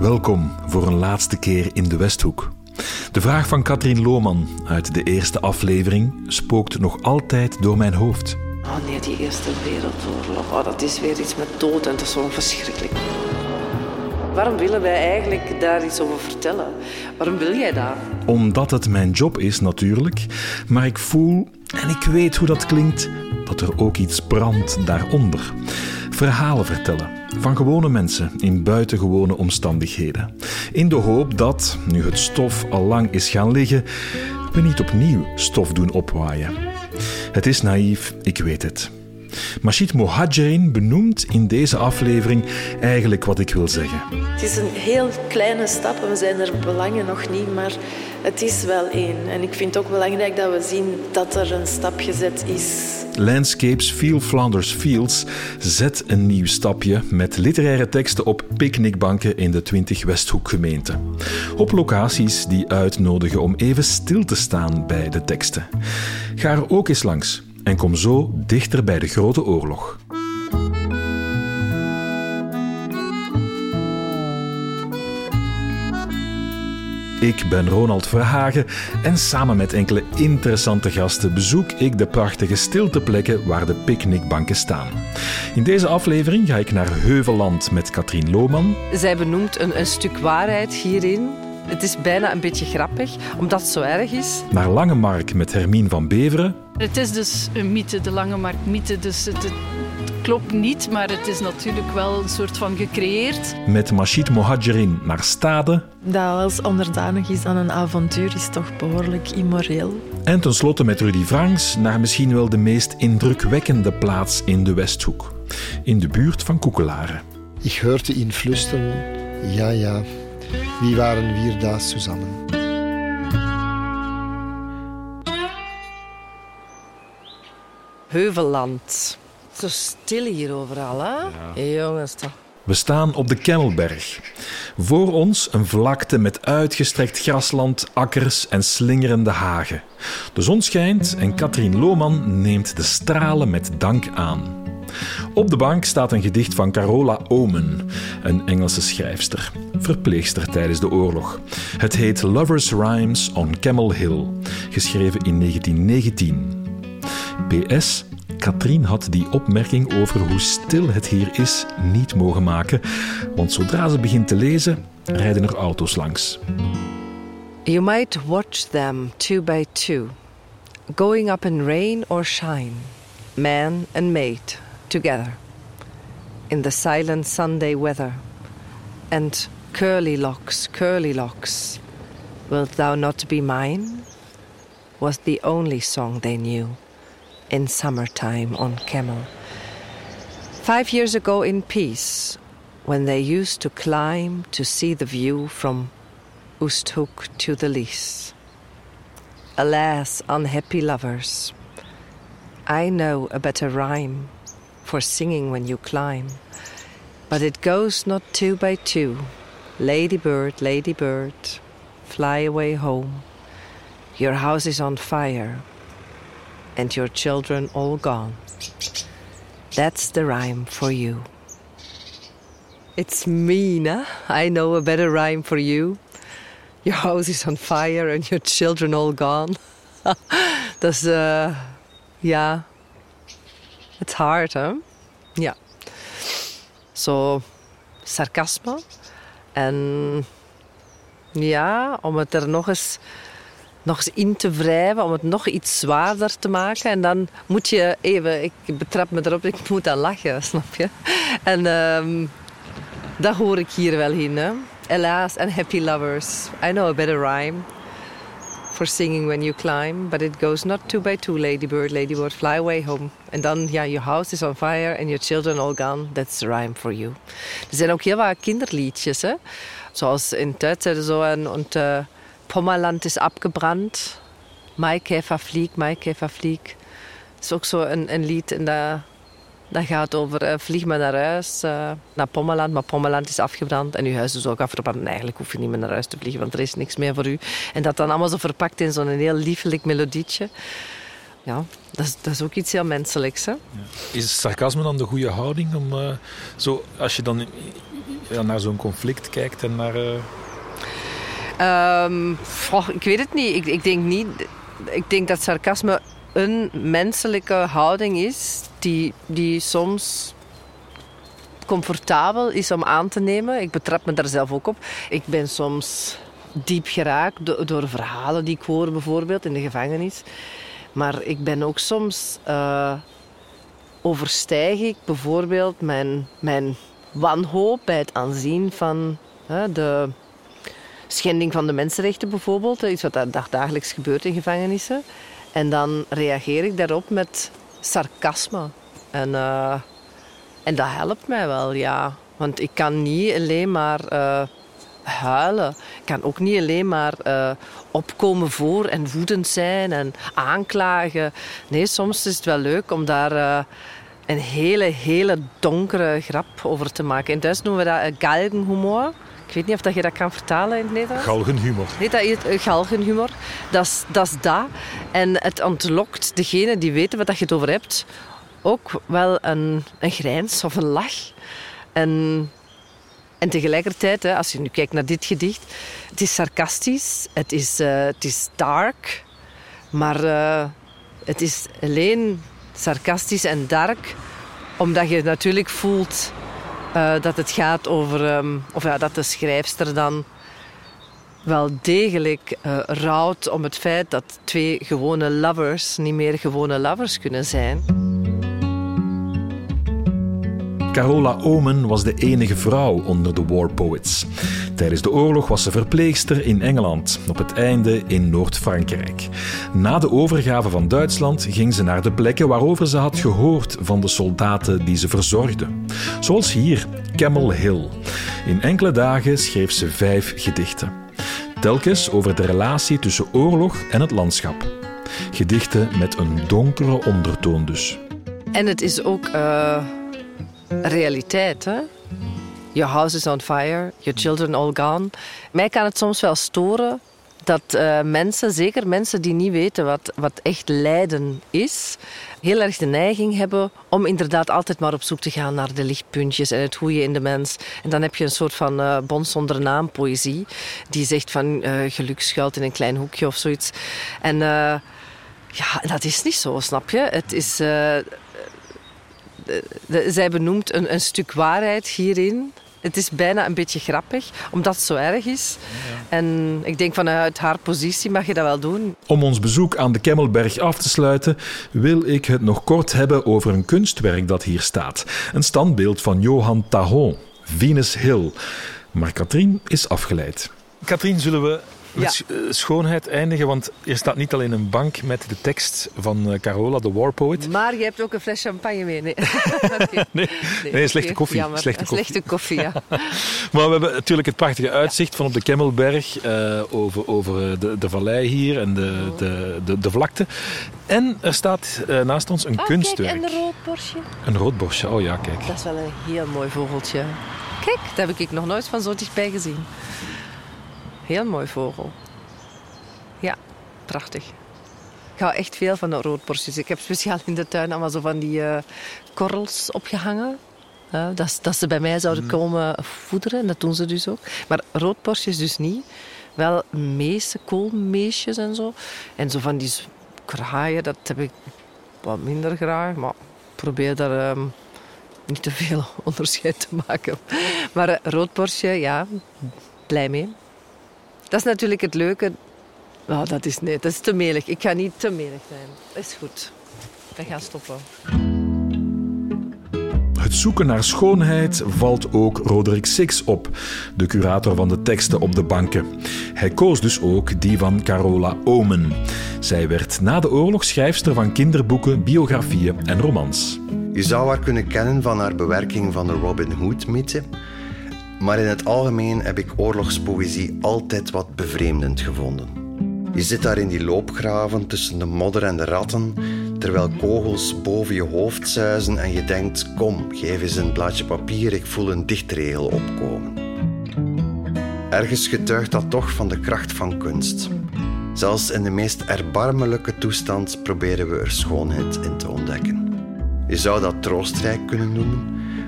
Welkom voor een laatste keer in de Westhoek. De vraag van Katrien Lohman uit de eerste aflevering spookt nog altijd door mijn hoofd. Oh nee, die Eerste Wereldoorlog, oh, dat is weer iets met dood en dat is zo verschrikkelijk. Waarom willen wij eigenlijk daar iets over vertellen? Waarom wil jij dat? Omdat het mijn job is natuurlijk, maar ik voel, en ik weet hoe dat klinkt, dat er ook iets brandt daaronder. Verhalen vertellen van gewone mensen in buitengewone omstandigheden. In de hoop dat, nu het stof al lang is gaan liggen, we niet opnieuw stof doen opwaaien. Het is naïef, ik weet het. Machid Mohajerin benoemt in deze aflevering eigenlijk wat ik wil zeggen. Het is een heel kleine stap en we zijn er belangen nog niet, maar het is wel één. En ik vind het ook belangrijk dat we zien dat er een stap gezet is. Landscapes Feel Flanders Fields zet een nieuw stapje met literaire teksten op picknickbanken in de 20 Westhoekgemeenten. Op locaties die uitnodigen om even stil te staan bij de teksten. Ga er ook eens langs en kom zo dichter bij de Grote Oorlog. Ik ben Ronald Verhagen en samen met enkele interessante gasten bezoek ik de prachtige stilteplekken waar de picknickbanken staan. In deze aflevering ga ik naar Heuvelland met Katrien Lohman. Zij benoemt een, een stuk waarheid hierin. Het is bijna een beetje grappig, omdat het zo erg is. Naar Langemark met Hermine van Beveren. Het is dus een mythe, de Langemark-mythe. Dus het, het klopt niet, maar het is natuurlijk wel een soort van gecreëerd. Met Machid Mohajerin naar Stade. Dat als onderdanig is aan een avontuur is toch behoorlijk immoreel. En tenslotte met Rudy Franks naar misschien wel de meest indrukwekkende plaats in de Westhoek. In de buurt van Koekelaren. Ik hoorde in flüstern, ja ja, wie waren wir da zusammen? Heuvelland. Zo stil hier overal, hè? Ja. jongens, toch. We staan op de Kemmelberg. Voor ons een vlakte met uitgestrekt grasland, akkers en slingerende hagen. De zon schijnt en Katrien Lohman neemt de stralen met dank aan. Op de bank staat een gedicht van Carola Omen, een Engelse schrijfster, verpleegster tijdens de oorlog. Het heet Lovers' Rhymes on Camel Hill, geschreven in 1919. PS Katrien had die opmerking over hoe stil het hier is niet mogen maken, want zodra ze begint te lezen, rijden er auto's langs. You might watch them two by two, going up in rain or shine, man and maid together, in the silent Sunday weather, and curly locks, curly locks, wilt thou not be mine? Was the only song they knew in summertime on camel. Five years ago in peace, when they used to climb to see the view from Oosthoek to the Lies. Alas, unhappy lovers, I know a better rhyme for singing when you climb, but it goes not two by two. Ladybird, ladybird, fly away home. Your house is on fire and your children all gone. That's the rhyme for you. It's mean, huh? I know a better rhyme for you. Your house is on fire and your children all gone. Is, uh, ja, it's hard, huh? Yeah. Zo, sarcasme. En ja, om het er nog eens nog in te wrijven, om het nog iets zwaarder te maken. En dan moet je even, ik betrap me erop, ik moet dan lachen, snap je? En um, dat hoor ik hier wel in. Hè? Helaas and happy lovers. I know a better rhyme for singing when you climb, but it goes not two by two, ladybird, ladybird, fly away home. En dan, ja, your house is on fire and your children all gone. That's the rhyme for you. Er zijn ook heel wat kinderliedjes, hè? Zoals in Duits zo en, en uh, Pommerland is abgebrannt. Maikäfer flieg, Maikäfer flieg. is ook zo een, een lied en dat, dat gaat over vlieg maar naar huis, uh, naar Pommerland. Maar Pommerland is afgebrand en uw huis is ook afgebrand. En eigenlijk hoef je niet meer naar huis te vliegen, want er is niks meer voor u. En dat dan allemaal zo verpakt in zo'n heel liefelijk melodietje. Ja, dat is, dat ook iets heel menselijks. Hè? Is sarcasme dan de goede houding? Om, uh, zo, als je dan ja, naar zo'n conflict kijkt en naar... Um, ik weet het niet. Ik, ik, denk niet. Ik denk dat sarcasme een menselijke houding is die, die soms comfortabel is om aan te nemen. Ik betrap me daar zelf ook op. Ik ben soms diep geraakt door, verhalen die ik hoor, bijvoorbeeld in de gevangenis. Maar ik ben ook soms. Uh, overstijg ik bijvoorbeeld mijn, mijn wanhoop bij het aanzien van de schending van de mensenrechten, bijvoorbeeld. Iets wat dagelijks gebeurt in gevangenissen. En dan reageer ik daarop met sarcasme. En, uh, en dat helpt mij wel, ja. Want ik kan niet alleen maar uh, huilen. Ik kan ook niet alleen maar uh, opkomen voor en woedend zijn en aanklagen. Nee, soms is het wel leuk om daar een hele, hele donkere grap over te maken. In Duits noemen we dat galgenhumor. Ik weet niet of je dat kan vertalen in het Nederlands. Galgenhumor. Nee, dat is galgenhumor. Dat is, dat is dat. En het ontlokt degene die weten wat je het over hebt ook wel een, een grijns of een lach. En, en tegelijkertijd, hè, als je nu kijkt naar dit gedicht, het is sarcastisch, het is, uh, het is dark, maar uh, het is alleen sarcastisch en dark omdat je natuurlijk voelt uh, dat het gaat over, um, of ja, dat de schrijfster dan wel degelijk uh, rouwt om het feit dat twee gewone lovers niet meer gewone lovers kunnen zijn. Carola Omen was de enige vrouw onder de War Poets. Tijdens de oorlog was ze verpleegster in Engeland, op het einde in Noord-Frankrijk. Na de overgave van Duitsland ging ze naar de plekken waarover ze had gehoord van de soldaten die ze verzorgde. Zoals hier, Camel Hill. In enkele dagen schreef ze vijf gedichten. Telkens over de relatie tussen oorlog en het landschap. Gedichten met een donkere ondertoon dus. En het is ook... Uh realiteit. Hè? Your house is on fire, your children all gone. Mij kan het soms wel storen dat uh, mensen, zeker mensen die niet weten wat, wat echt lijden is, heel erg de neiging hebben om inderdaad altijd maar op zoek te gaan naar de lichtpuntjes en het goede in de mens. En dan heb je een soort van uh, zonder naam poëzie die zegt van uh, geluk schuilt in een klein hoekje of zoiets. En ja, dat is niet zo, snap je? Het is zij benoemt een, een stuk waarheid hierin. Het is bijna een beetje grappig, omdat het zo erg is. En ik denk vanuit haar positie mag je dat wel doen. Om ons bezoek aan de Kemmelberg af te sluiten, wil ik het nog kort hebben over een kunstwerk dat hier staat. Een standbeeld van Johan Tahon, Venus Hill. Maar Katrien is afgeleid. Katrien, zullen we met ja. Eh, schoonheid eindigen. Want er staat niet alleen een bank met de tekst van uh, Carola, de war poet. Maar je hebt ook een fles champagne mee. Nee, nee, nee, slechte koffie. slechte koffie, slechte koffie ja. maar we hebben natuurlijk het prachtige uitzicht van op de Kemmelberg. Uh, over, over de, de vallei hier en de, oh. de, de, de, vlakte. En er staat uh, naast ons een oh, kunstwerk. Kijk, en een rood borstje. Een rood borstje, oh ja, kijk. Dat is wel een heel mooi vogeltje. Kijk, daar heb ik nog nooit van zo dichtbij gezien. Heel mooi vogel. Ja, prachtig. Ik hou echt veel van de roodborstjes. Ik heb speciaal in de tuin allemaal zo van die uh, korrels opgehangen. Uh, dat, dat, ze bij mij zouden mhm. komen voederen. En dat doen ze dus ook. Maar roodborstjes dus niet. Wel meeste koolmeesjes en zo. En zo van die kraaien, dat heb ik wat minder graag. Maar ik probeer daar um, niet te veel onderscheid te maken. Maar uh, roodborstje, ja, blij mee. Dat is natuurlijk het leuke. Nou, dat is, nee, dat is te melig. Ik ga niet te melig zijn. Dat is goed. Ik ga stoppen. Het zoeken naar schoonheid valt ook Roderick Six op, de curator van de teksten op de banken. Hij koos dus ook die van Carola Omen. Zij werd na de oorlog schrijfster van kinderboeken, biografieën en romans. Je zou haar kunnen kennen van haar bewerking van de Robin Hood-mythe, maar in het algemeen heb ik oorlogspoëzie altijd wat bevreemdend gevonden. Je zit daar in die loopgraven tussen de modder en de ratten, terwijl kogels boven je hoofd zuizen en je denkt: kom, geef eens een blaadje papier, ik voel een dichtregel opkomen. Ergens getuigt dat toch van de kracht van kunst. Zelfs in de meest erbarmelijke toestand proberen we er schoonheid in te ontdekken. Je zou dat troostrijk kunnen noemen,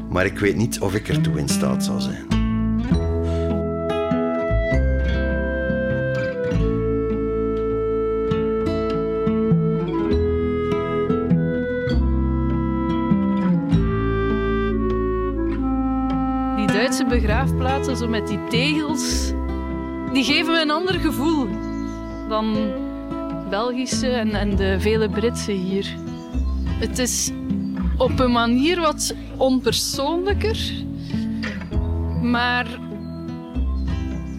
maar ik weet niet of ik ertoe in staat zou zijn. Begraafplaatsen, zo met die tegels, die geven me een ander gevoel dan Belgische en, en de vele Britse hier. Het is op een manier wat onpersoonlijker, maar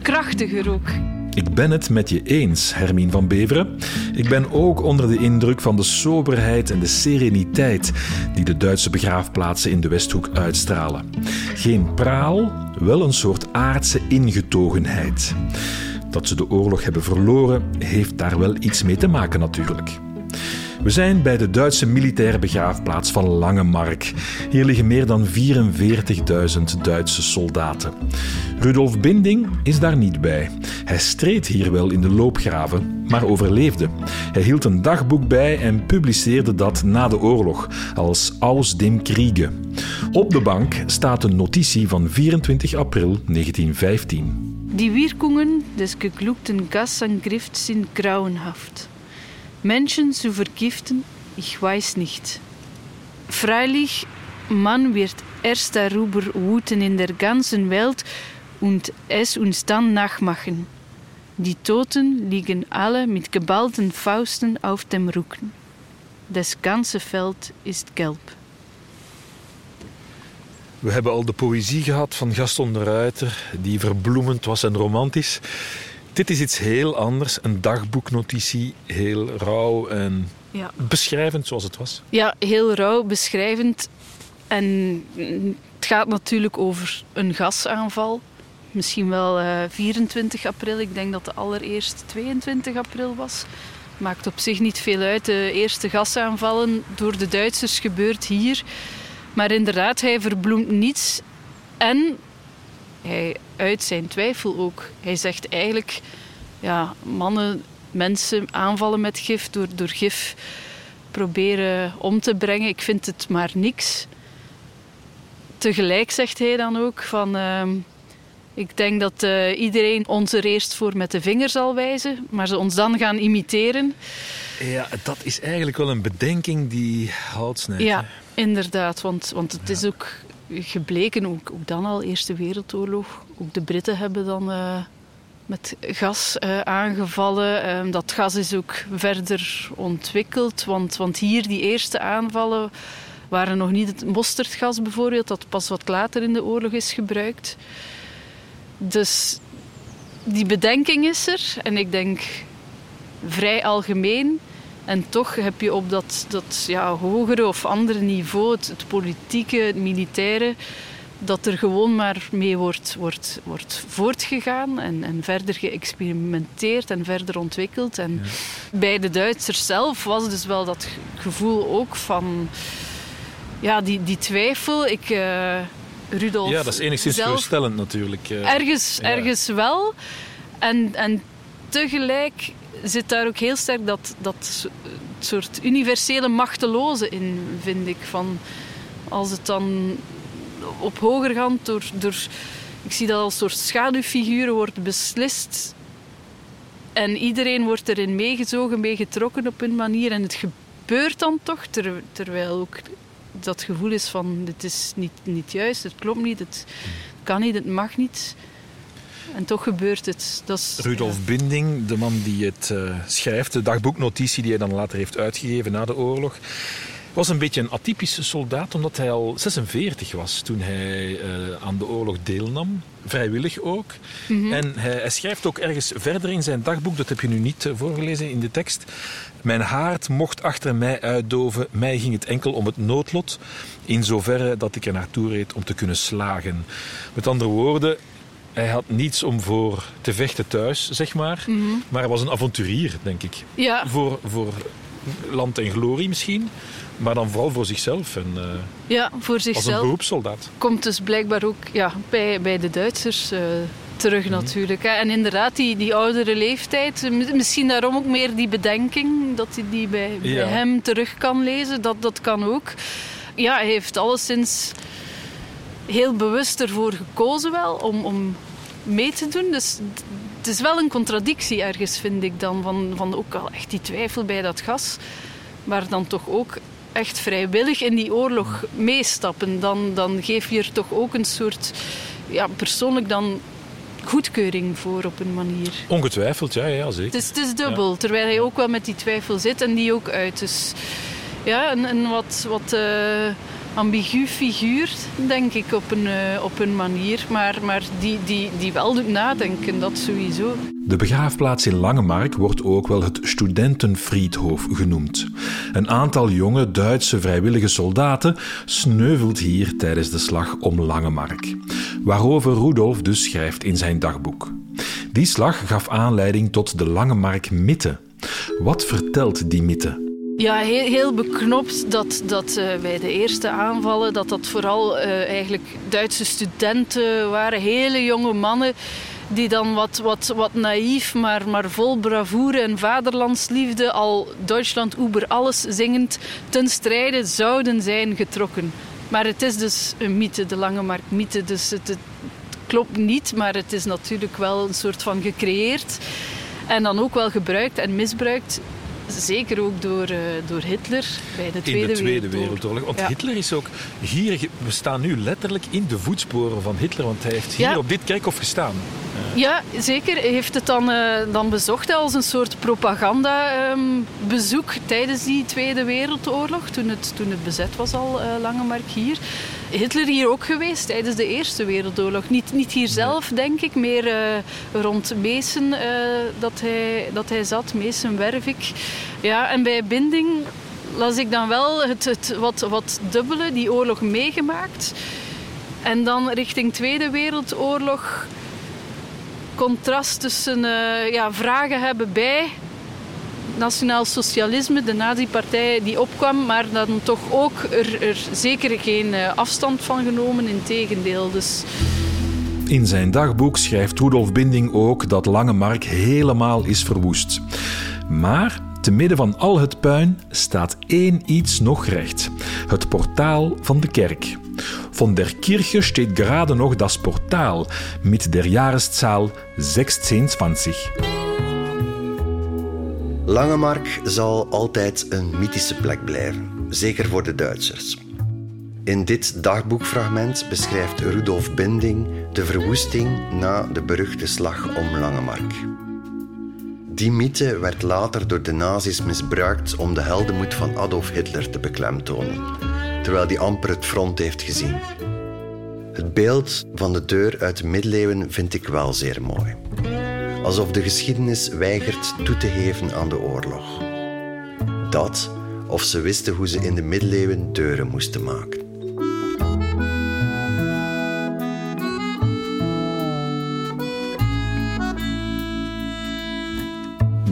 krachtiger ook. Ik ben het met je eens, Hermine van Beveren. Ik ben ook onder de indruk van de soberheid en de sereniteit die de Duitse begraafplaatsen in de Westhoek uitstralen. Geen praal, wel een soort aardse ingetogenheid. Dat ze de oorlog hebben verloren, heeft daar wel iets mee te maken natuurlijk. We zijn bij de Duitse militaire begraafplaats van Langemark. Hier liggen meer dan 44.000 Duitse soldaten. Rudolf Binding is daar niet bij. Hij streed hier wel in de loopgraven, maar overleefde. Hij hield een dagboek bij en publiceerde dat na de oorlog als Aus dem Kriege. Op de bank staat een notitie van 24 april 1915. Die Wirkungen des geglückten Gasangriffs sind grauenhaft. Menschen zu vergiften, ich weiß nicht. Freilich, man wird erst darüber wüten in der ganzen Welt und es uns dann nachmachen. Die Toten liegen alle mit geballten Fausten auf dem Rücken. Das ganze Feld ist gelb. We hebben al de poëzie gehad van Gaston de Ruiter, die verbloemend was en romantisch. Dit is iets heel anders, een dagboeknotitie, heel rauw en Ja. beschrijvend zoals het was. Ja, heel rauw, beschrijvend. En het gaat natuurlijk over een gasaanval. Misschien wel eh, 24 april. Ik denk dat de allereerste 22 april was. Maakt op zich niet veel uit. De eerste gasaanvallen door de Duitsers gebeurt hier. Maar inderdaad, hij verbloemt niets. En hij uit zijn twijfel ook. Hij zegt eigenlijk, ja, mannen, mensen aanvallen met gif door, door gif proberen om te brengen. Ik vind het maar niks. Tegelijk zegt hij dan ook van... ehm, ik denk dat eh, iedereen ons er eerst voor met de vinger zal wijzen, maar ze ons dan gaan imiteren. Ja, dat is eigenlijk wel een bedenking die hout snijdt. Ja, inderdaad. Want, want het is ook gebleken, ook, ook dan al, Eerste Wereldoorlog. Ook de Britten hebben dan eh, met gas eh, aangevallen. Ehm, dat gas is ook verder ontwikkeld. Want, want hier, die eerste aanvallen, waren nog niet het mosterdgas bijvoorbeeld, dat pas wat later in de oorlog is gebruikt. Dus die bedenking is er. En ik denk vrij algemeen. En toch heb je op dat, dat ja, hogere of andere niveau, het, het politieke, het militaire, dat er gewoon maar mee wordt, wordt, wordt voortgegaan en, en verder geëxperimenteerd en verder ontwikkeld. En bij de Duitsers zelf was dus wel dat gevoel ook van ja, die, die twijfel. Ik, eh, Rudolf Ja, dat is enigszins zelf, geruststellend natuurlijk. eh. Ergens, Ja. ergens wel. En, en tegelijk zit daar ook heel sterk dat, dat soort universele machteloze in, vind ik. Van als het dan op hoger hand door, door... Ik zie dat als soort schaduwfiguren wordt beslist. En iedereen wordt erin meegezogen, meegetrokken op een manier. En het gebeurt dan toch, ter- terwijl ook dat gevoel is van... Dit is niet, niet juist, het klopt niet, het kan niet, het mag niet. En toch gebeurt het. Dat is, Rudolf Binding, de man die het eh, schrijft, de dagboeknotitie die hij dan later heeft uitgegeven na de oorlog, was een beetje een atypische soldaat, omdat hij al 46 was toen hij eh, aan de oorlog deelnam. Vrijwillig ook. En hij, hij schrijft ook ergens verder in zijn dagboek, dat heb je nu niet eh, voorgelezen in de tekst. Mijn haard mocht achter mij uitdoven, mij ging het enkel om het noodlot, in zoverre dat ik er naartoe reed om te kunnen slagen. Met andere woorden, hij had niets om voor te vechten thuis, zeg maar. Maar hij was een avonturier, denk ik. ja, Voor, voor land en glorie misschien. Maar dan vooral voor zichzelf en eh, ja, voor als een zichzelf. beroepssoldaat. komt dus blijkbaar ook ja, bij, bij de Duitsers eh, terug Mhm. natuurlijk. Hè. En inderdaad, die, die oudere leeftijd, mi- misschien daarom ook meer die bedenking, dat hij die bij, bij Ja. hem terug kan lezen, dat, dat kan ook. Ja, hij heeft alleszins heel bewust ervoor gekozen wel om, om mee te doen. Dus het is wel een contradictie ergens, vind ik dan, van, van ook al echt die twijfel bij dat gas, maar dan toch ook echt vrijwillig in die oorlog meestappen, dan, dan geef je er toch ook een soort ja, persoonlijk dan goedkeuring voor op een manier. Ongetwijfeld, ja, ja zeker. Het is, het is dubbel, terwijl hij ook wel met die twijfel zit en die ook uit. Dus ja, een, een wat, wat uh, ambigu figuur, denk ik, op een, uh, op een manier. Maar, maar die, die, die wel doet nadenken, dat sowieso. De begraafplaats in Langemark wordt ook wel het Studentenfriedhof genoemd. Een aantal jonge Duitse vrijwillige soldaten sneuvelt hier tijdens de slag om Langemark. Waarover Rudolf dus schrijft in zijn dagboek. Die slag gaf aanleiding tot de Langemark-mythe. Wat vertelt die mythe? Ja, heel, heel beknopt dat, dat uh, bij de eerste aanvallen dat dat vooral uh, eigenlijk Duitse studenten waren, hele jonge mannen die dan wat, wat, wat naïef, maar, maar vol bravoure en vaderlandsliefde al Duitsland oeber alles zingend ten strijde zouden zijn getrokken. Maar het is dus een mythe, de Lange Mark mythe, dus het klopt niet, maar het is natuurlijk wel een soort van gecreëerd en dan ook wel gebruikt en misbruikt Zeker ook door, uh, door Hitler bij de Tweede, in de Tweede Wereldoorlog. Want ja. Hitler is ook hier... We staan nu letterlijk in de voetsporen van Hitler, want hij heeft hier ja. op dit kerkhof gestaan. Uh. Ja, zeker. Heeft het dan, uh, dan bezocht als een soort propagandabezoek um, tijdens die Tweede Wereldoorlog, toen het, toen het bezet was al, Langemark hier. Hitler hier ook geweest tijdens de Eerste Wereldoorlog. Niet, niet hier zelf, denk ik, meer uh, rond Meesen uh, dat, hij, dat hij zat, Meesen-Wervik. Ja, en bij Binding las ik dan wel het, het wat, wat dubbele, die oorlog meegemaakt. En dan richting Tweede Wereldoorlog contrast tussen uh, ja, vragen hebben bij nationaal socialisme, de nazi-partij die opkwam, maar dan toch ook er, er zeker geen afstand van genomen, in tegendeel. Dus... In zijn dagboek schrijft Rudolf Binding ook dat Langemark helemaal is verwoest. Maar te midden van al het puin staat één iets nog recht: het portaal van de kerk. Von der Kirche steht gerade noch das Portal mit der Jahreszahl 1620. Langemark zal altijd een mythische plek blijven, zeker voor de Duitsers. In dit dagboekfragment beschrijft Rudolf Binding de verwoesting na de beruchte slag om Langemark. Die mythe werd later door de nazi's misbruikt om de heldenmoed van Adolf Hitler te beklemtonen, terwijl die amper het front heeft gezien. Het beeld van de deur uit de middeleeuwen vind ik wel zeer mooi alsof de geschiedenis weigert toe te geven aan de oorlog. Dat of ze wisten hoe ze in de middeleeuwen deuren moesten maken.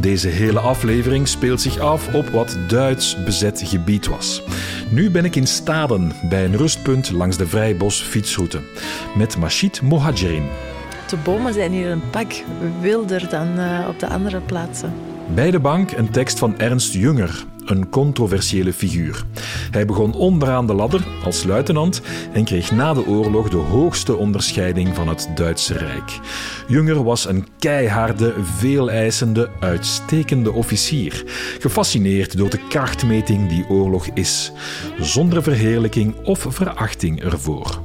Deze hele aflevering speelt zich af op wat Duits bezet gebied was. Nu ben ik in Staden, bij een rustpunt langs de Vrijbos fietsroute, met Machid Mohajerin. De bomen zijn hier een pak wilder dan uh, op de andere plaatsen. Bij de bank een tekst van Ernst Junger, een controversiële figuur. Hij begon onderaan de ladder als luitenant en kreeg na de oorlog de hoogste onderscheiding van het Duitse Rijk. Junger was een keiharde, veeleisende, uitstekende officier, gefascineerd door de krachtmeting die oorlog is, zonder verheerlijking of verachting ervoor.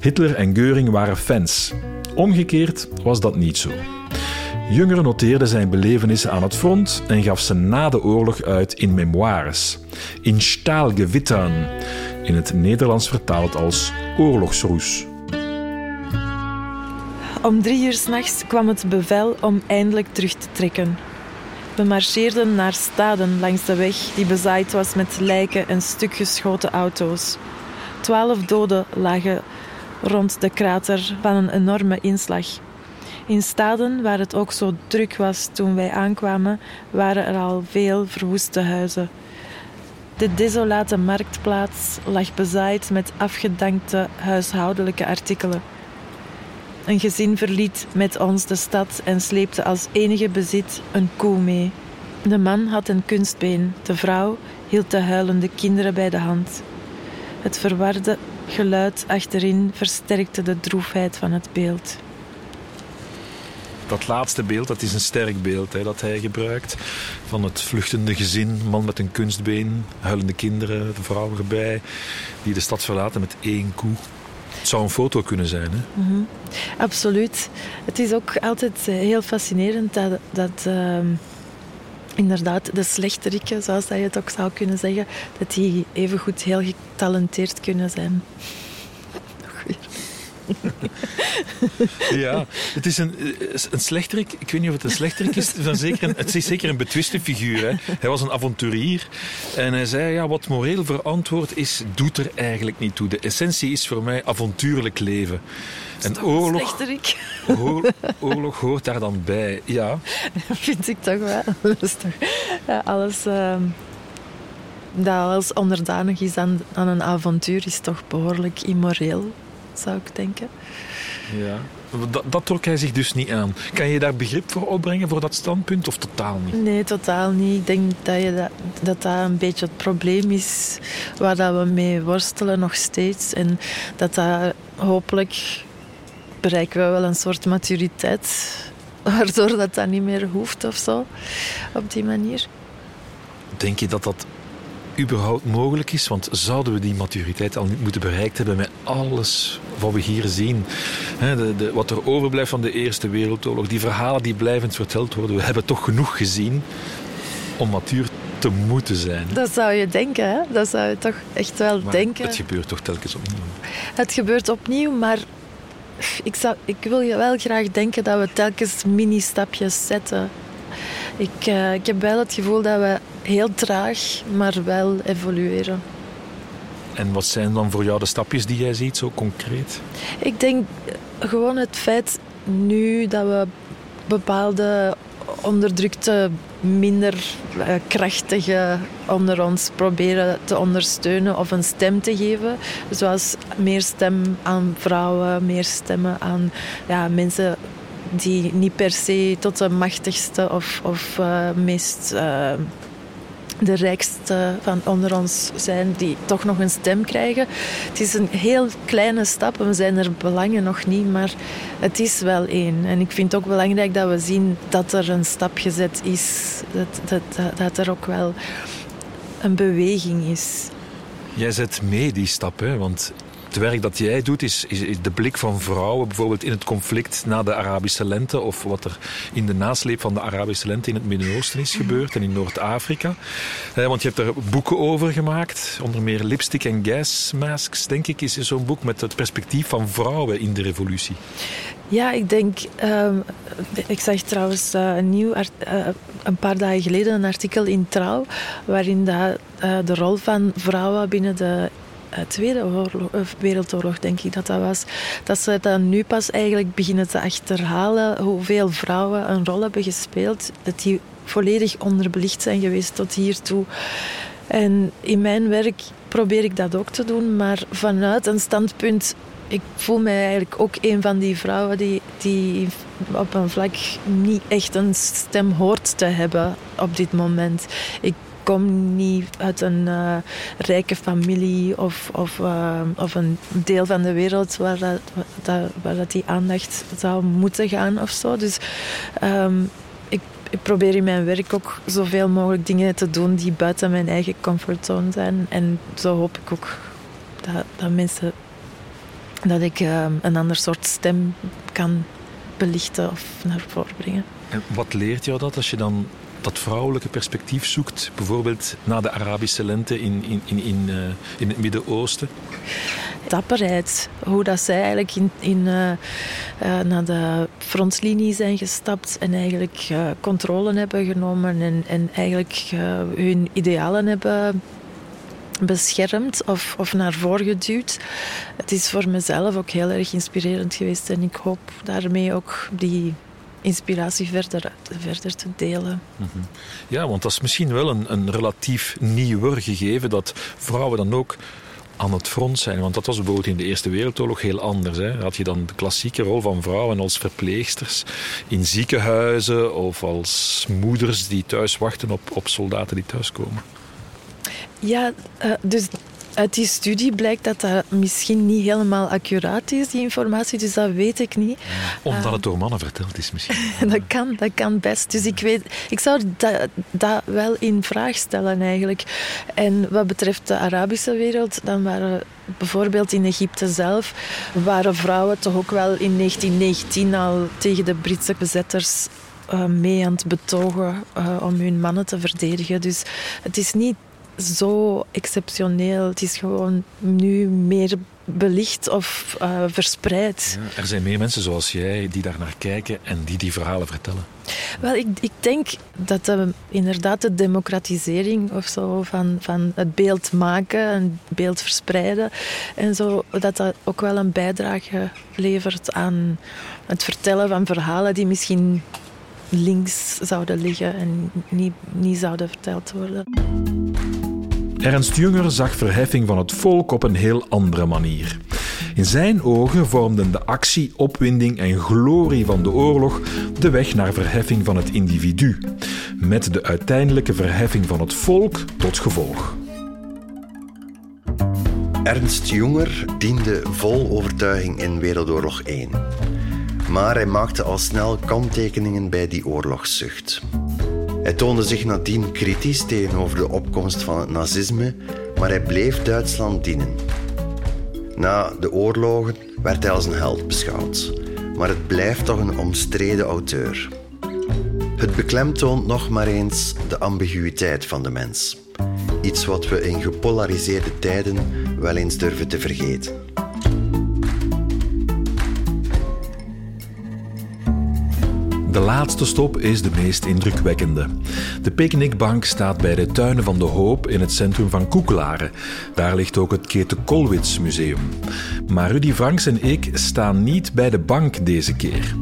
Hitler en Geuring waren fans. Omgekeerd was dat niet zo. Junger noteerde zijn belevenissen aan het front en gaf ze na de oorlog uit in memoires. In Stahlgewittern, in het Nederlands vertaald als oorlogsroes. Om drie uur s'nachts kwam het bevel om eindelijk terug te trekken. We marcheerden naar Staden langs de weg die bezaaid was met lijken en stukgeschoten auto's. Twaalf doden lagen rond de krater van een enorme inslag. In staden waar het ook zo druk was toen wij aankwamen, waren er al veel verwoeste huizen. De desolate marktplaats lag bezaaid met afgedankte huishoudelijke artikelen. Een gezin verliet met ons de stad en sleepte als enige bezit een koe mee. De man had een kunstbeen, de vrouw hield de huilende kinderen bij de hand. Het verwarde geluid achterin versterkte de droefheid van het beeld. Dat laatste beeld, dat is een sterk beeld hè, dat hij gebruikt. Van het vluchtende gezin, man met een kunstbeen, huilende kinderen, de vrouw erbij, die de stad verlaten met één koe. Het zou een foto kunnen zijn, hè? Absoluut. Het is ook altijd eh, heel fascinerend dat, dat ehm, inderdaad de slechterikken, zoals dat je het ook zou kunnen zeggen, dat die evengoed heel getalenteerd kunnen zijn. Ja, het is een, eh, een slechterik. Ik weet niet of het een slechterik is. Het is, zeker een, het is zeker een betwiste figuur. Hè. Hij was een avonturier. En hij zei, ja, wat moreel verantwoord is, doet er eigenlijk niet toe. De essentie is voor mij avontuurlijk leven. En oorlog, Slechterik, oor- oorlog hoort daar dan bij. Ja, vind ik toch wel. Dat is toch, ja, alles ehm, dat alles onderdanig is aan, aan een avontuur is toch behoorlijk immoreel, zou ik denken. ja. Dat, dat trok hij zich dus niet aan. Kan je daar begrip voor opbrengen, voor dat standpunt, of totaal niet? Nee, totaal niet. Ik denk dat je dat, dat, dat een beetje het probleem is waar dat we mee worstelen nog steeds. En dat dat hopelijk bereiken we wel een soort maturiteit waardoor dat, dat niet meer hoeft of zo. Op die manier. Denk je dat dat überhaupt mogelijk is? Want zouden we die maturiteit al niet moeten bereikt hebben met alles wat we hier zien? De, de, wat er overblijft van de Eerste Wereldoorlog, die verhalen die blijvend verteld worden. We hebben toch genoeg gezien om matuur te moeten zijn. Dat zou je denken, hè? Dat zou je toch echt wel Maar denken. het gebeurt toch telkens opnieuw. Het gebeurt opnieuw, maar ik, zou, ik wil je wel graag denken dat we telkens mini-stapjes zetten. Ik, eh, ik heb wel het gevoel dat we heel traag, maar wel evolueren. En wat zijn dan voor jou de stapjes die jij ziet, zo concreet? Ik denk gewoon het feit nu dat we bepaalde onderdrukte, minder eh, krachtige onder ons proberen te ondersteunen of een stem te geven. Zoals meer stem aan vrouwen, meer stemmen aan ja, mensen die niet per se tot de machtigste of, of eh, meest eh, de rijkste van onder ons zijn, die toch nog een stem krijgen. Het is een heel kleine stap we zijn er belangen nog niet, maar het is wel één. En ik vind het ook belangrijk dat we zien dat er een stap gezet is. Dat, dat, dat, dat er ook wel een beweging is. Jij zet mee die stap, hè? want het werk dat jij doet is, is, de blik van vrouwen, bijvoorbeeld in het conflict na de Arabische lente of wat er in de nasleep van de Arabische lente in het Midden-Oosten is gebeurd en in Noord-Afrika. Want je hebt er boeken over gemaakt, onder meer Lipstick and Gas Masks, denk ik, is zo'n boek met het perspectief van vrouwen in de revolutie. Ja, ik denk. ehm, ik zag trouwens eh, een nieuw eh, een paar dagen geleden een artikel in Trouw. waarin dat, eh, de rol van vrouwen binnen de Tweede oorlog, eh, Wereldoorlog, denk ik dat dat was. Dat ze dan nu pas eigenlijk beginnen te achterhalen hoeveel vrouwen een rol hebben gespeeld. Dat die volledig onderbelicht zijn geweest tot hiertoe. En in mijn werk probeer ik dat ook te doen, maar vanuit een standpunt. Ik voel mij eigenlijk ook een van die vrouwen die, die op een vlak niet echt een stem hoort te hebben op dit moment. Ik kom niet uit een eh, rijke familie of, of, eh, of een deel van de wereld waar, dat, waar dat die aandacht zou moeten gaan of zo. Dus ehm, ik, ik probeer in mijn werk ook zoveel mogelijk dingen te doen die buiten mijn eigen comfortzone zijn. En zo hoop ik ook dat, dat mensen dat ik ehm, een ander soort stem kan belichten of naar voren brengen. En wat leert jou dat als je dan dat vrouwelijke perspectief zoekt, bijvoorbeeld na de Arabische lente in, in, in, in, eh, in het Midden-Oosten? dapperheid. Hoe dat zij eigenlijk in, in, eh, eh, naar de frontlinie zijn gestapt en eigenlijk controle hebben genomen en, en eigenlijk hun idealen hebben beschermd of, of naar voren geduwd. Het is voor mezelf ook heel erg inspirerend geweest en ik hoop daarmee ook die inspiratie verder, verder te delen. Ja, want dat is misschien wel een, een relatief nieuwer gegeven dat vrouwen dan ook aan het front zijn. Want dat was bijvoorbeeld in de Eerste Wereldoorlog heel anders. Hè. Had je dan de klassieke rol van vrouwen als verpleegsters in ziekenhuizen of als moeders die thuis wachten op, op soldaten die thuiskomen. Ja, eh, dus Uit die studie blijkt dat dat misschien niet helemaal accuraat is, die informatie, dus dat weet ik niet. Omdat het door mannen verteld is misschien. dat, kan, dat kan best. Dus ik, weet, ik zou dat, dat wel in vraag stellen eigenlijk. En wat betreft de Arabische wereld, dan waren bijvoorbeeld in Egypte zelf, waren vrouwen toch ook wel in 1919 al tegen de Britse bezetters uh, mee aan het betogen uh, om hun mannen te verdedigen. Dus het is niet zo exceptioneel. Het is gewoon nu meer belicht of uh, verspreid. Ja, er zijn meer mensen zoals jij die daar naar kijken en die die verhalen vertellen. Wel, ik, ik denk dat uh, inderdaad de democratisering of zo van, van het beeld maken en beeld verspreiden en zo, dat dat ook wel een bijdrage levert aan het vertellen van verhalen die misschien links zouden liggen en niet, niet zouden verteld worden. Ernst Junger zag verheffing van het volk op een heel andere manier. In zijn ogen vormden de actie, opwinding en glorie van de oorlog de weg naar verheffing van het individu, met de uiteindelijke verheffing van het volk tot gevolg. Ernst Junger diende vol overtuiging in Wereldoorlog 1. Maar hij maakte al snel kanttekeningen bij die oorlogszucht. Hij toonde zich nadien kritisch tegenover de opkomst van het nazisme, maar hij bleef Duitsland dienen. Na de oorlogen werd hij als een held beschouwd, maar het blijft toch een omstreden auteur. Het beklemtoont nog maar eens de ambiguïteit van de mens. Iets wat we in gepolariseerde tijden wel eens durven te vergeten. De laatste stop is de meest indrukwekkende. De picknickbank staat bij de Tuinen van de Hoop in het centrum van Koekelaren. Daar ligt ook het Kete Kolwitz Museum. Maar Rudy Franks en ik staan niet bij de bank deze keer.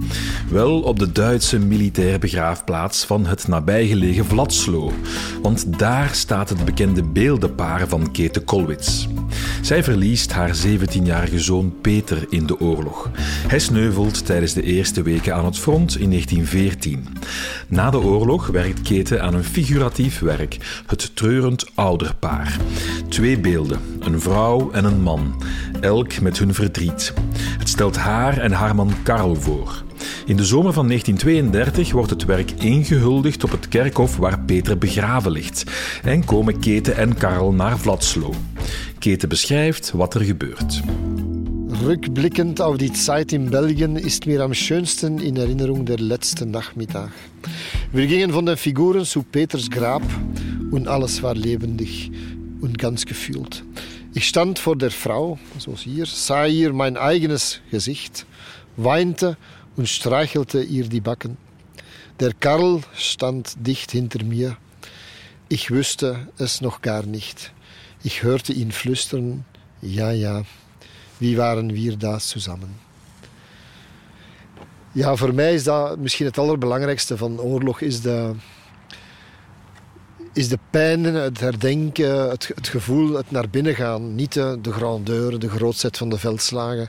Wel op de Duitse militaire begraafplaats van het nabijgelegen Vladslo. Want daar staat het bekende beeldenpaar van Kete Kolwitz. Zij verliest haar 17-jarige zoon Peter in de oorlog. Hij sneuvelt tijdens de eerste weken aan het front in 1914. Na de oorlog werkt Kete aan een figuratief werk, het treurend ouderpaar. Twee beelden, een vrouw en een man, elk met hun verdriet. Het stelt haar en haar man Karl voor. In de zomer van 1932 wordt het werk ingehuldigd op het kerkhof waar Peter begraven ligt en komen Kete en Karl naar Vladslo. Kete beschrijft wat er gebeurt. Rückblickend auf die Zeit in Belgien ist mir am schönsten in Erinnerung der letzte Nachmittag. Wir gingen von den Figuren zu Peters Grab und alles war lebendig und ganz gefühlt. Ich stand vor der Frau, so hier, sah ihr mein eigenes Gesicht, weinte und streichelte ihr die Backen. Der Karl stand dicht hinter mir. Ich wüsste es noch gar nicht. Ich hörte ihn flüstern, ja, ja, wie waren wir da zusammen? Ja, voor mij is dat misschien het allerbelangrijkste van oorlog, is de, is de pijn, het herdenken, het, het gevoel, het naar binnen gaan. Niet de, de grandeur, de grootheid van de veldslagen,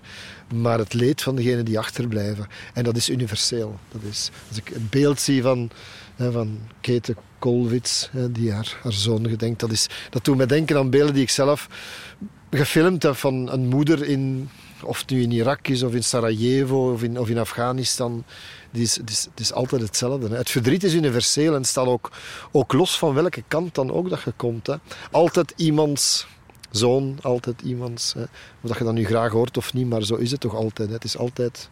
maar het leed van degenen die achterblijven. En dat is universeel. Dat is, als ik een beeld zie van, van Kete Kolwitz, die haar, haar zoon gedenkt, dat, is, dat doet me denken aan beelden die ik zelf gefilmd heb van een moeder in, of het nu in Irak is, of in Sarajevo, of in, of in Afghanistan. Het is, is, is altijd hetzelfde. Het verdriet is universeel en staat ook, ook los van welke kant dan ook dat je komt. Hè. Altijd iemands zoon, altijd iemands. Hè. Of dat je dat nu graag hoort of niet, maar zo is het toch altijd. Het is altijd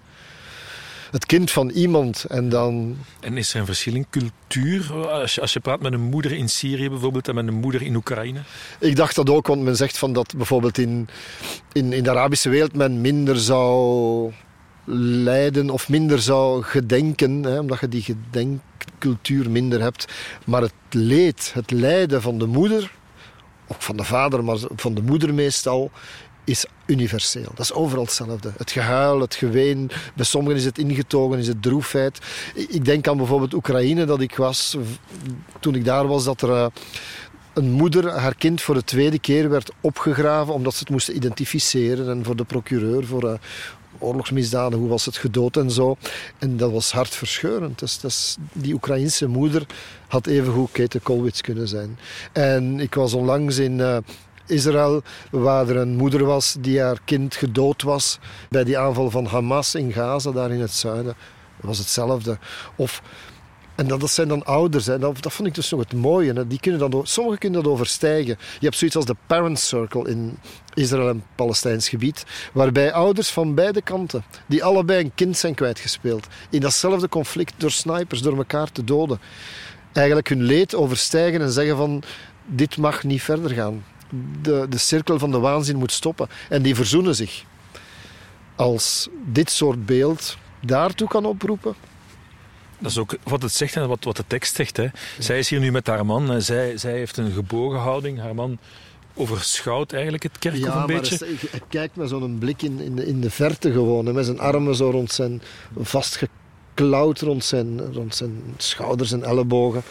het kind van iemand. En, dan... en is er een verschil in cultuur als je, als je praat met een moeder in Syrië bijvoorbeeld en met een moeder in Oekraïne? Ik dacht dat ook, want men zegt van dat bijvoorbeeld in, in, in de Arabische wereld men minder zou lijden of minder zou gedenken, hè, omdat je die gedenkcultuur minder hebt. Maar het leed, het lijden van de moeder, ook van de vader, maar van de moeder meestal, is universeel. Dat is overal hetzelfde. Het gehuil, het geween. Bij sommigen is het ingetogen, is het droefheid. Ik denk aan bijvoorbeeld Oekraïne, dat ik was toen ik daar was, dat er eh, een moeder haar kind voor de tweede keer werd opgegraven omdat ze het moesten identificeren en voor de procureur, voor uh, oorlogsmisdaden, hoe was het gedood en zo. En dat was hartverscheurend. Dus, dus die Oekraïense moeder had evengoed Kate Kolwitz kunnen zijn. En ik was onlangs in... Uh, Israël, waar er een moeder was die haar kind gedood was bij die aanval van Hamas in Gaza, daar in het zuiden. Was hetzelfde. Of en dat, zijn dan ouders. Hè. Dat, vond ik dus nog het mooie. Hè. Die kunnen dat, sommigen kunnen dat overstijgen. Je hebt zoiets als de Parent Circle in Israël en Palestijns gebied. Waarbij ouders van beide kanten, die allebei een kind zijn kwijtgespeeld. In datzelfde conflict door snipers, door elkaar te doden. Eigenlijk hun leed overstijgen en zeggen van... Dit mag niet verder gaan. De, de cirkel van de waanzin moet stoppen. En die verzoenen zich. Als dit soort beeld daartoe kan oproepen dat is ook wat het zegt en wat, wat de tekst zegt. Hè. Zij is hier nu met haar man. En zij, zij heeft een gebogen houding. Haar man overschouwt eigenlijk het kerkhof ja, een beetje. Ja, hij kijkt met zo'n blik in, in, de, in de verte gewoon. met zijn armen zo rond zijn vastgeklauwd rond zijn, rond zijn schouders en ellebogen.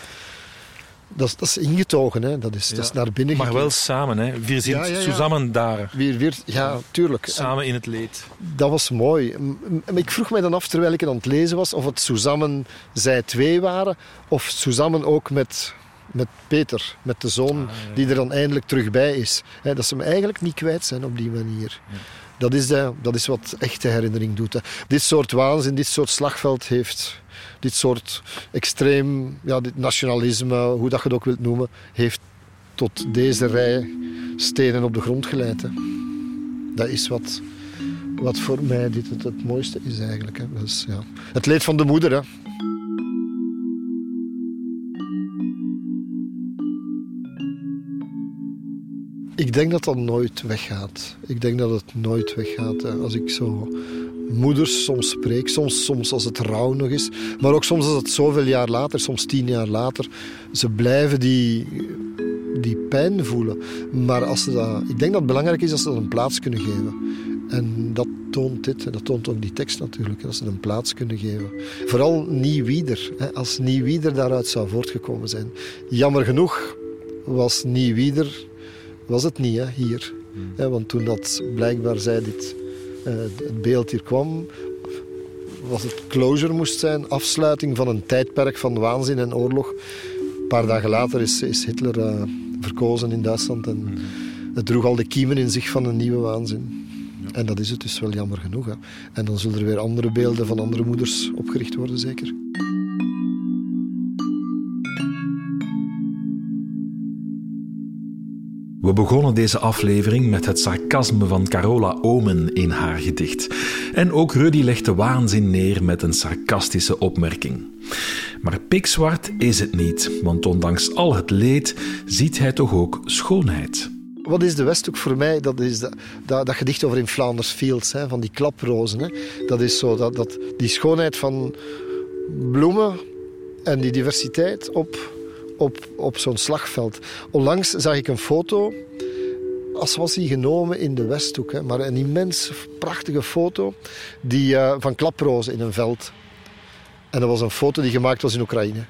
Dat is, dat is ingetogen, hè. Dat, is, dat is naar binnen Maar wel samen, hè. Wir zijn ja, samen daar. Wir, wir, ja, tuurlijk. Samen in het leed. Dat was mooi. Ik vroeg mij dan af, terwijl ik het aan het lezen was, of het samen zij twee waren, of samen ook met, met Peter, met de zoon, ah, die er dan eindelijk terug bij is. dat ze hem eigenlijk niet kwijt zijn op die manier. Dat is, de, dat is wat echte herinnering doet. Dit soort waanzin, dit soort slagveld heeft dit soort extreem ja, dit nationalisme, hoe dat je het ook wilt noemen, heeft tot deze rij stenen op de grond geleid. Dat is wat, wat voor mij dit het, het mooiste is eigenlijk. Dus, ja. Het leed van de moeder. Hè. Ik denk dat dat nooit weggaat. Ik denk dat het nooit weggaat. Als ik zo moeders soms spreek, soms, soms als het rouw nog is, maar ook soms als het zoveel jaar later, soms tien jaar later, ze blijven die, die pijn voelen. Maar als ze dat, ik denk dat het belangrijk is dat ze dat een plaats kunnen geven. En dat toont dit, en dat toont ook die tekst natuurlijk, dat ze een plaats kunnen geven. Vooral Nieuwieder, als Nieuwieder daaruit zou voortgekomen zijn. Jammer genoeg was Nieuwieder, was het niet hè, hier. Hmm. Want toen dat blijkbaar zij dit eh, het beeld hier kwam, was het closure moest zijn, afsluiting van een tijdperk van waanzin en oorlog. Een paar dagen later is, is Hitler uh, verkozen in Duitsland en hmm. het droeg al de kiemen in zich van een nieuwe waanzin. En dat is het dus wel jammer genoeg. Hè. En dan zullen er weer andere beelden van andere moeders opgericht worden, zeker. We begonnen deze aflevering met het sarcasme van Carola Omen in haar gedicht. En ook Rudy legt de waanzin neer met een sarcastische opmerking. Maar pikzwart is het niet, want ondanks al het leed ziet hij toch ook schoonheid. Wat is de Westhoek voor mij? Dat is dat, dat, gedicht over in Flanders Fields, hè, van die klaprozen. Hè. Dat is zo, dat, dat, die schoonheid van bloemen en die diversiteit op op, op zo'n slagveld. Onlangs zag ik een foto, als was die genomen in de Westhoek, maar een immens prachtige foto die, uh, van klaprozen in een veld. En dat was een foto die gemaakt was in Oekraïne.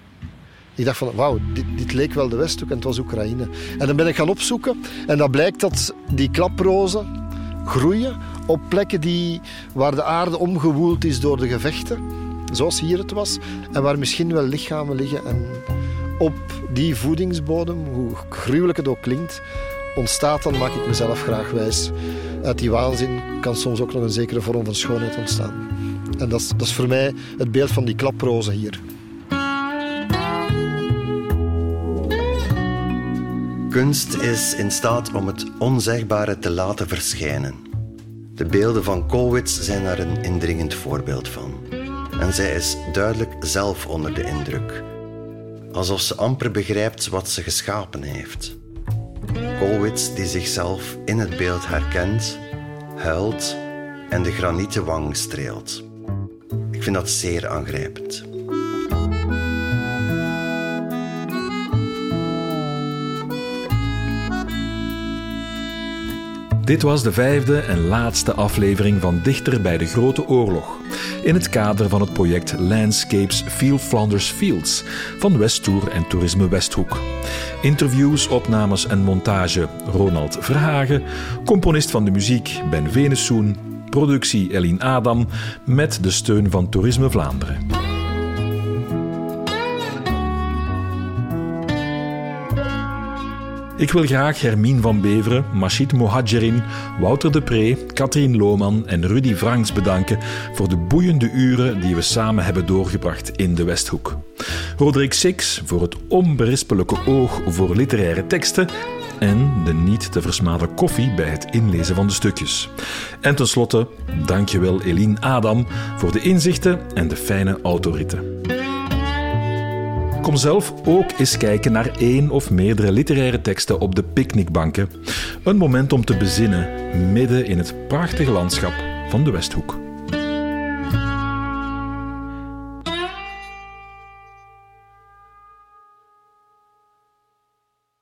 Ik dacht van, wauw, dit, dit, leek wel de Westhoek en het was Oekraïne. En dan ben ik gaan opzoeken en dan blijkt dat die klaprozen groeien op plekken die, waar de aarde omgewoeld is door de gevechten, zoals hier het was, en waar misschien wel lichamen liggen en op die voedingsbodem, hoe gruwelijk het ook klinkt, ontstaat, dan maak ik mezelf graag wijs. Uit die waanzin kan soms ook nog een zekere vorm van schoonheid ontstaan. En dat is, dat is voor mij het beeld van die klaprozen hier. Kunst is in staat om het onzegbare te laten verschijnen. De beelden van Koolwitz zijn daar een indringend voorbeeld van. En zij is duidelijk zelf onder de indruk alsof ze amper begrijpt wat ze geschapen heeft. Kolwitz die zichzelf in het beeld herkent, huilt en de granieten wang streelt. Ik vind dat zeer aangrijpend. Dit was de vijfde en laatste aflevering van Dichter bij de Grote Oorlog. In het kader van het project Landscapes Feel Flanders Fields van Westtour en Toerisme Westhoek. Interviews, opnames en montage Ronald Verhagen, componist van de muziek Ben Venesoen, productie Eline Adam met de steun van Toerisme Vlaanderen. Ik wil graag Hermine van Beveren, Machid Mohadjerin, Wouter de Pre, Katrien Lohman en Rudy Franks bedanken voor de boeiende uren die we samen hebben doorgebracht in de Westhoek. Roderick Six voor het onberispelijke oog voor literaire teksten en de niet te versmaden koffie bij het inlezen van de stukjes. En tenslotte, dankjewel Eline Adam voor de inzichten en de fijne autoritten. Kom zelf ook eens kijken naar één of meerdere literaire teksten op de picknickbanken. Een moment om te bezinnen midden in het prachtige landschap van de Westhoek.